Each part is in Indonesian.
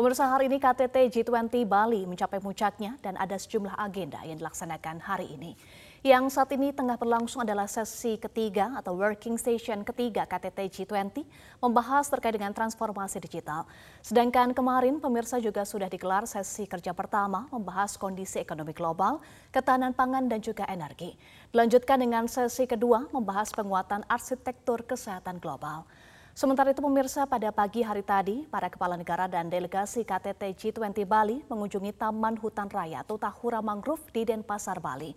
Pemirsa hari ini KTT G20 Bali mencapai puncaknya dan ada sejumlah agenda yang dilaksanakan hari ini. Yang saat ini tengah berlangsung adalah sesi ketiga atau working station ketiga KTT G20 membahas terkait dengan transformasi digital. Sedangkan kemarin pemirsa juga sudah digelar sesi kerja pertama membahas kondisi ekonomi global, ketahanan pangan dan juga energi. Dilanjutkan dengan sesi kedua membahas penguatan arsitektur kesehatan global. Sementara itu pemirsa pada pagi hari tadi, para kepala negara dan delegasi KTT G20 Bali mengunjungi Taman Hutan Raya atau Tahura Mangrove di Denpasar, Bali.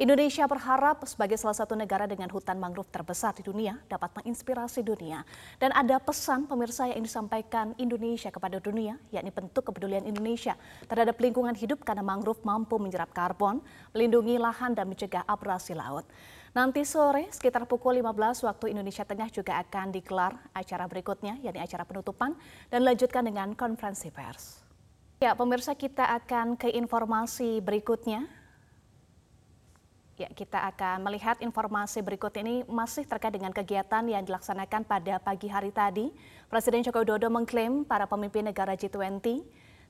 Indonesia berharap sebagai salah satu negara dengan hutan mangrove terbesar di dunia dapat menginspirasi dunia. Dan ada pesan pemirsa yang disampaikan Indonesia kepada dunia, yakni bentuk kepedulian Indonesia terhadap lingkungan hidup karena mangrove mampu menyerap karbon, melindungi lahan dan mencegah abrasi laut. Nanti sore sekitar pukul 15 waktu Indonesia Tengah juga akan digelar acara berikutnya, yakni acara penutupan dan lanjutkan dengan konferensi pers. Ya, pemirsa kita akan ke informasi berikutnya. Ya, kita akan melihat informasi berikut ini masih terkait dengan kegiatan yang dilaksanakan pada pagi hari tadi. Presiden Joko Widodo mengklaim para pemimpin negara G20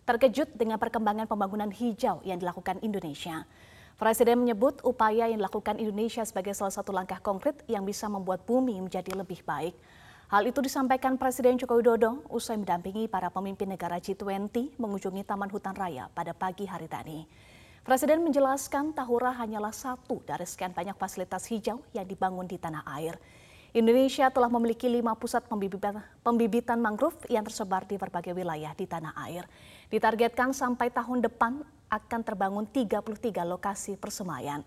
terkejut dengan perkembangan pembangunan hijau yang dilakukan Indonesia. Presiden menyebut upaya yang dilakukan Indonesia sebagai salah satu langkah konkret yang bisa membuat bumi menjadi lebih baik. Hal itu disampaikan Presiden Joko Widodo usai mendampingi para pemimpin negara G20 mengunjungi Taman Hutan Raya pada pagi hari tadi. Presiden menjelaskan Tahura hanyalah satu dari sekian banyak fasilitas hijau yang dibangun di tanah air. Indonesia telah memiliki lima pusat pembibitan, pembibitan mangrove yang tersebar di berbagai wilayah di tanah air. Ditargetkan sampai tahun depan akan terbangun 33 lokasi persemaian.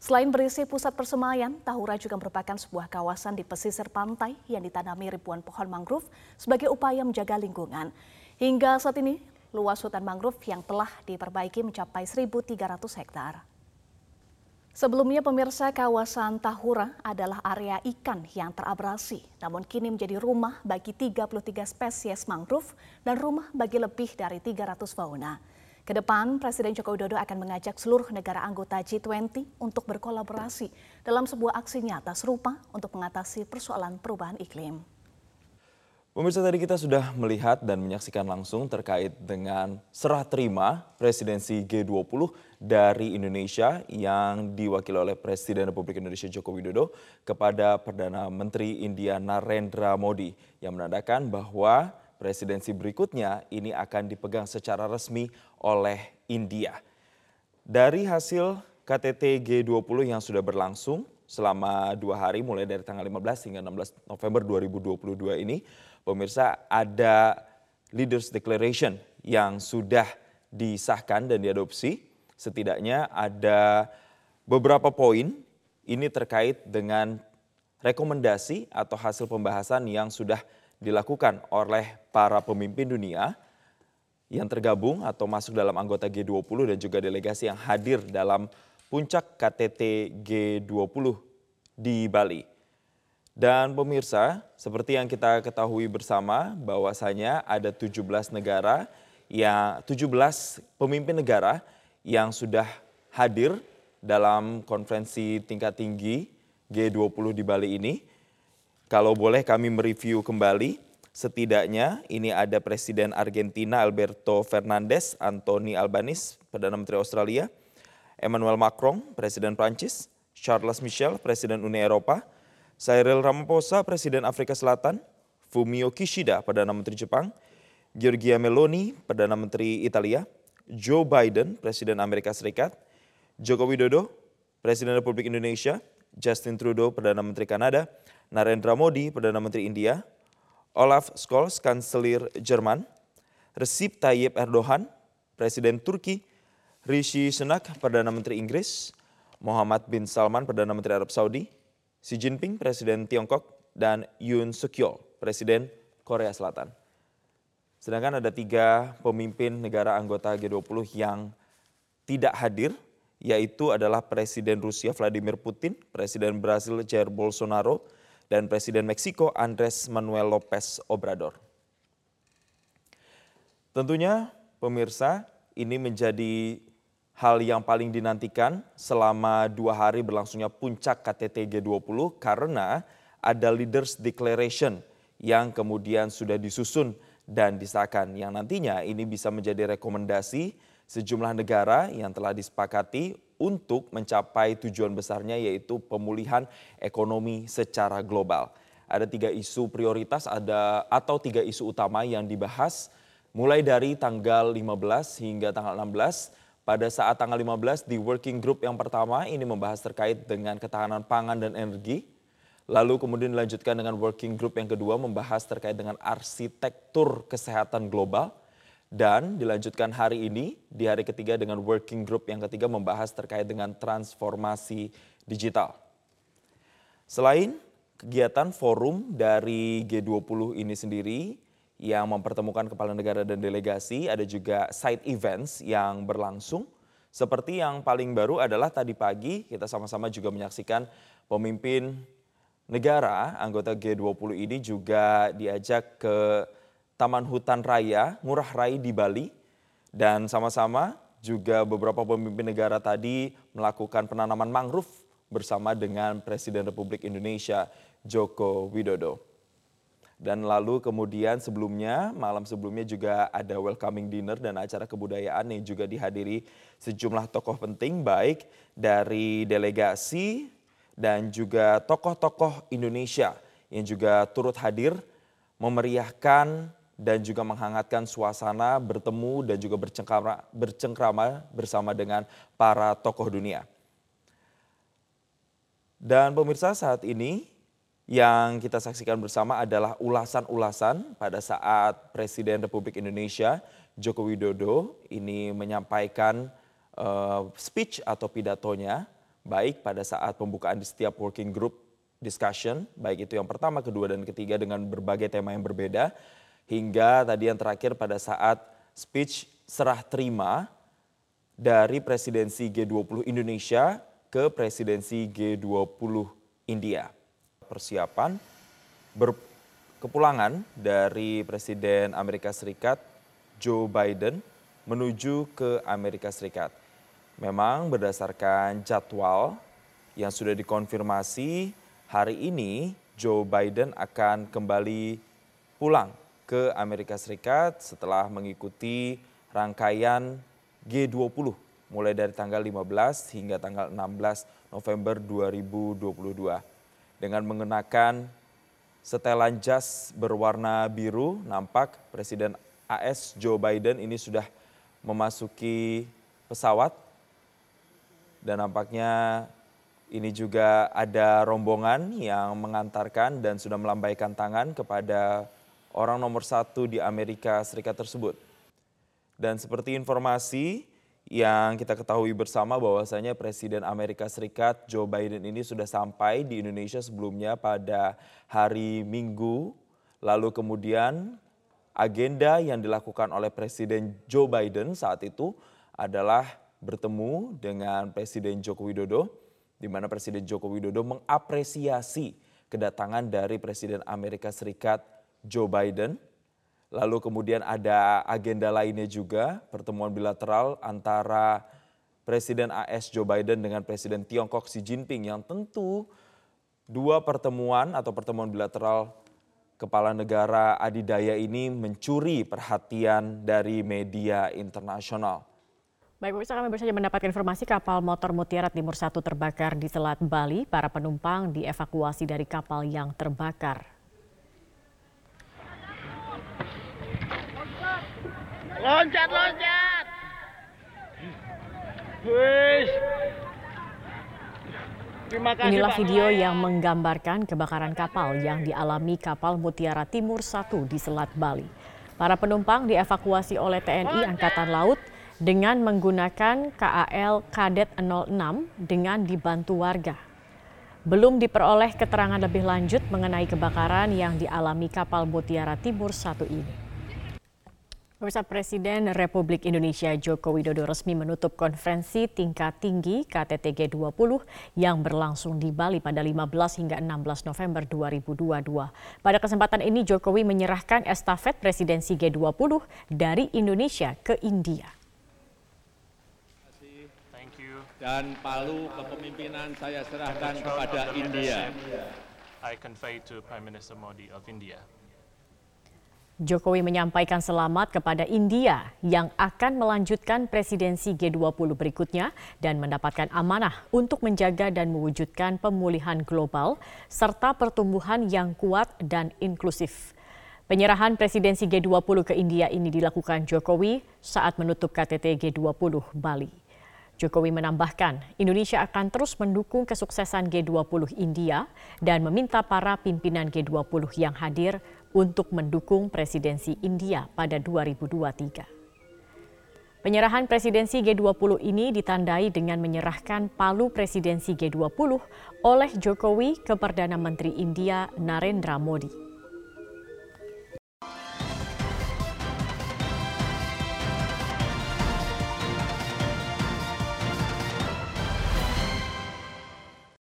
Selain berisi pusat persemaian, Tahura juga merupakan sebuah kawasan di pesisir pantai yang ditanami ribuan pohon mangrove sebagai upaya menjaga lingkungan. Hingga saat ini, luas hutan mangrove yang telah diperbaiki mencapai 1.300 hektar. Sebelumnya pemirsa kawasan Tahura adalah area ikan yang terabrasi, namun kini menjadi rumah bagi 33 spesies mangrove dan rumah bagi lebih dari 300 fauna. Ke depan, Presiden Joko Widodo akan mengajak seluruh negara anggota G20 untuk berkolaborasi dalam sebuah aksi nyata serupa untuk mengatasi persoalan perubahan iklim. Pemirsa tadi kita sudah melihat dan menyaksikan langsung terkait dengan serah terima presidensi G20 dari Indonesia yang diwakili oleh Presiden Republik Indonesia Joko Widodo kepada Perdana Menteri India Narendra Modi yang menandakan bahwa presidensi berikutnya ini akan dipegang secara resmi oleh India. Dari hasil KTT G20 yang sudah berlangsung selama dua hari mulai dari tanggal 15 hingga 16 November 2022 ini, pemirsa ada Leaders Declaration yang sudah disahkan dan diadopsi. Setidaknya ada beberapa poin ini terkait dengan rekomendasi atau hasil pembahasan yang sudah dilakukan oleh para pemimpin dunia yang tergabung atau masuk dalam anggota G20 dan juga delegasi yang hadir dalam puncak KTT G20 di Bali. Dan pemirsa, seperti yang kita ketahui bersama bahwasanya ada 17 negara yang 17 pemimpin negara yang sudah hadir dalam konferensi tingkat tinggi G20 di Bali ini kalau boleh kami mereview kembali, setidaknya ini ada Presiden Argentina Alberto Fernandez, Anthony Albanese, Perdana Menteri Australia, Emmanuel Macron, Presiden Prancis, Charles Michel, Presiden Uni Eropa, Cyril Ramaphosa, Presiden Afrika Selatan, Fumio Kishida, Perdana Menteri Jepang, Giorgia Meloni, Perdana Menteri Italia, Joe Biden, Presiden Amerika Serikat, Joko Widodo, Presiden Republik Indonesia, Justin Trudeau, Perdana Menteri Kanada, Narendra Modi, Perdana Menteri India, Olaf Scholz, Kanselir Jerman, Recep Tayyip Erdogan, Presiden Turki, Rishi Sunak, Perdana Menteri Inggris, Muhammad bin Salman, Perdana Menteri Arab Saudi, Xi Jinping, Presiden Tiongkok, dan Yoon Suk Yeol, Presiden Korea Selatan. Sedangkan ada tiga pemimpin negara anggota G20 yang tidak hadir, yaitu adalah Presiden Rusia Vladimir Putin, Presiden Brasil Jair Bolsonaro, dan Presiden Meksiko Andres Manuel Lopez Obrador. Tentunya pemirsa ini menjadi hal yang paling dinantikan selama dua hari berlangsungnya puncak KTT G20 karena ada Leaders Declaration yang kemudian sudah disusun dan disahkan yang nantinya ini bisa menjadi rekomendasi sejumlah negara yang telah disepakati untuk mencapai tujuan besarnya yaitu pemulihan ekonomi secara global. Ada tiga isu prioritas ada atau tiga isu utama yang dibahas mulai dari tanggal 15 hingga tanggal 16. Pada saat tanggal 15 di working group yang pertama ini membahas terkait dengan ketahanan pangan dan energi. Lalu kemudian dilanjutkan dengan working group yang kedua membahas terkait dengan arsitektur kesehatan global. Dan dilanjutkan hari ini di hari ketiga dengan working group yang ketiga membahas terkait dengan transformasi digital. Selain kegiatan forum dari G20 ini sendiri yang mempertemukan kepala negara dan delegasi, ada juga side events yang berlangsung. Seperti yang paling baru adalah tadi pagi kita sama-sama juga menyaksikan pemimpin negara anggota G20 ini juga diajak ke Taman Hutan Raya Ngurah Rai di Bali dan sama-sama juga beberapa pemimpin negara tadi melakukan penanaman mangrove bersama dengan Presiden Republik Indonesia Joko Widodo. Dan lalu kemudian sebelumnya, malam sebelumnya juga ada welcoming dinner dan acara kebudayaan yang juga dihadiri sejumlah tokoh penting baik dari delegasi dan juga tokoh-tokoh Indonesia yang juga turut hadir memeriahkan dan juga menghangatkan suasana bertemu dan juga bercengkrama, bercengkrama bersama dengan para tokoh dunia. Dan pemirsa saat ini yang kita saksikan bersama adalah ulasan-ulasan pada saat Presiden Republik Indonesia Joko Widodo ini menyampaikan uh, speech atau pidatonya baik pada saat pembukaan di setiap working group discussion, baik itu yang pertama, kedua, dan ketiga dengan berbagai tema yang berbeda, hingga tadi yang terakhir pada saat speech serah terima dari presidensi G20 Indonesia ke presidensi G20 India. Persiapan berkepulangan dari Presiden Amerika Serikat Joe Biden menuju ke Amerika Serikat. Memang berdasarkan jadwal yang sudah dikonfirmasi hari ini Joe Biden akan kembali pulang ke Amerika Serikat setelah mengikuti rangkaian G20 mulai dari tanggal 15 hingga tanggal 16 November 2022 dengan mengenakan setelan jas berwarna biru nampak Presiden AS Joe Biden ini sudah memasuki pesawat dan nampaknya ini juga ada rombongan yang mengantarkan dan sudah melambaikan tangan kepada orang nomor satu di Amerika Serikat tersebut. Dan seperti informasi yang kita ketahui bersama bahwasanya Presiden Amerika Serikat Joe Biden ini sudah sampai di Indonesia sebelumnya pada hari Minggu. Lalu kemudian agenda yang dilakukan oleh Presiden Joe Biden saat itu adalah bertemu dengan Presiden Joko Widodo, di mana Presiden Joko Widodo mengapresiasi kedatangan dari Presiden Amerika Serikat Joe Biden. Lalu kemudian ada agenda lainnya juga, pertemuan bilateral antara Presiden AS Joe Biden dengan Presiden Tiongkok Xi Jinping yang tentu dua pertemuan atau pertemuan bilateral kepala negara adidaya ini mencuri perhatian dari media internasional. Baik, pemirsa kami baru saja mendapatkan informasi kapal motor Mutiara Timur 1 terbakar di Selat Bali. Para penumpang dievakuasi dari kapal yang terbakar. Loncat, loncat! Wih. Inilah video yang menggambarkan kebakaran kapal yang dialami kapal Mutiara Timur 1 di Selat Bali. Para penumpang dievakuasi oleh TNI Angkatan Laut dengan menggunakan KAL Kadet 06 dengan dibantu warga. Belum diperoleh keterangan lebih lanjut mengenai kebakaran yang dialami kapal Mutiara Timur 1 ini. Pemirsa Presiden Republik Indonesia Joko Widodo resmi menutup konferensi tingkat tinggi KTT G20 yang berlangsung di Bali pada 15 hingga 16 November 2022. Pada kesempatan ini Jokowi menyerahkan estafet presidensi G20 dari Indonesia ke India. dan palu kepemimpinan saya serahkan kepada India. I convey to Prime Minister Modi of India. Jokowi menyampaikan selamat kepada India yang akan melanjutkan presidensi G20 berikutnya dan mendapatkan amanah untuk menjaga dan mewujudkan pemulihan global serta pertumbuhan yang kuat dan inklusif. Penyerahan presidensi G20 ke India ini dilakukan Jokowi saat menutup KTT G20 Bali. Jokowi menambahkan, Indonesia akan terus mendukung kesuksesan G20 India dan meminta para pimpinan G20 yang hadir untuk mendukung presidensi India pada 2023. Penyerahan presidensi G20 ini ditandai dengan menyerahkan palu presidensi G20 oleh Jokowi ke Perdana Menteri India Narendra Modi.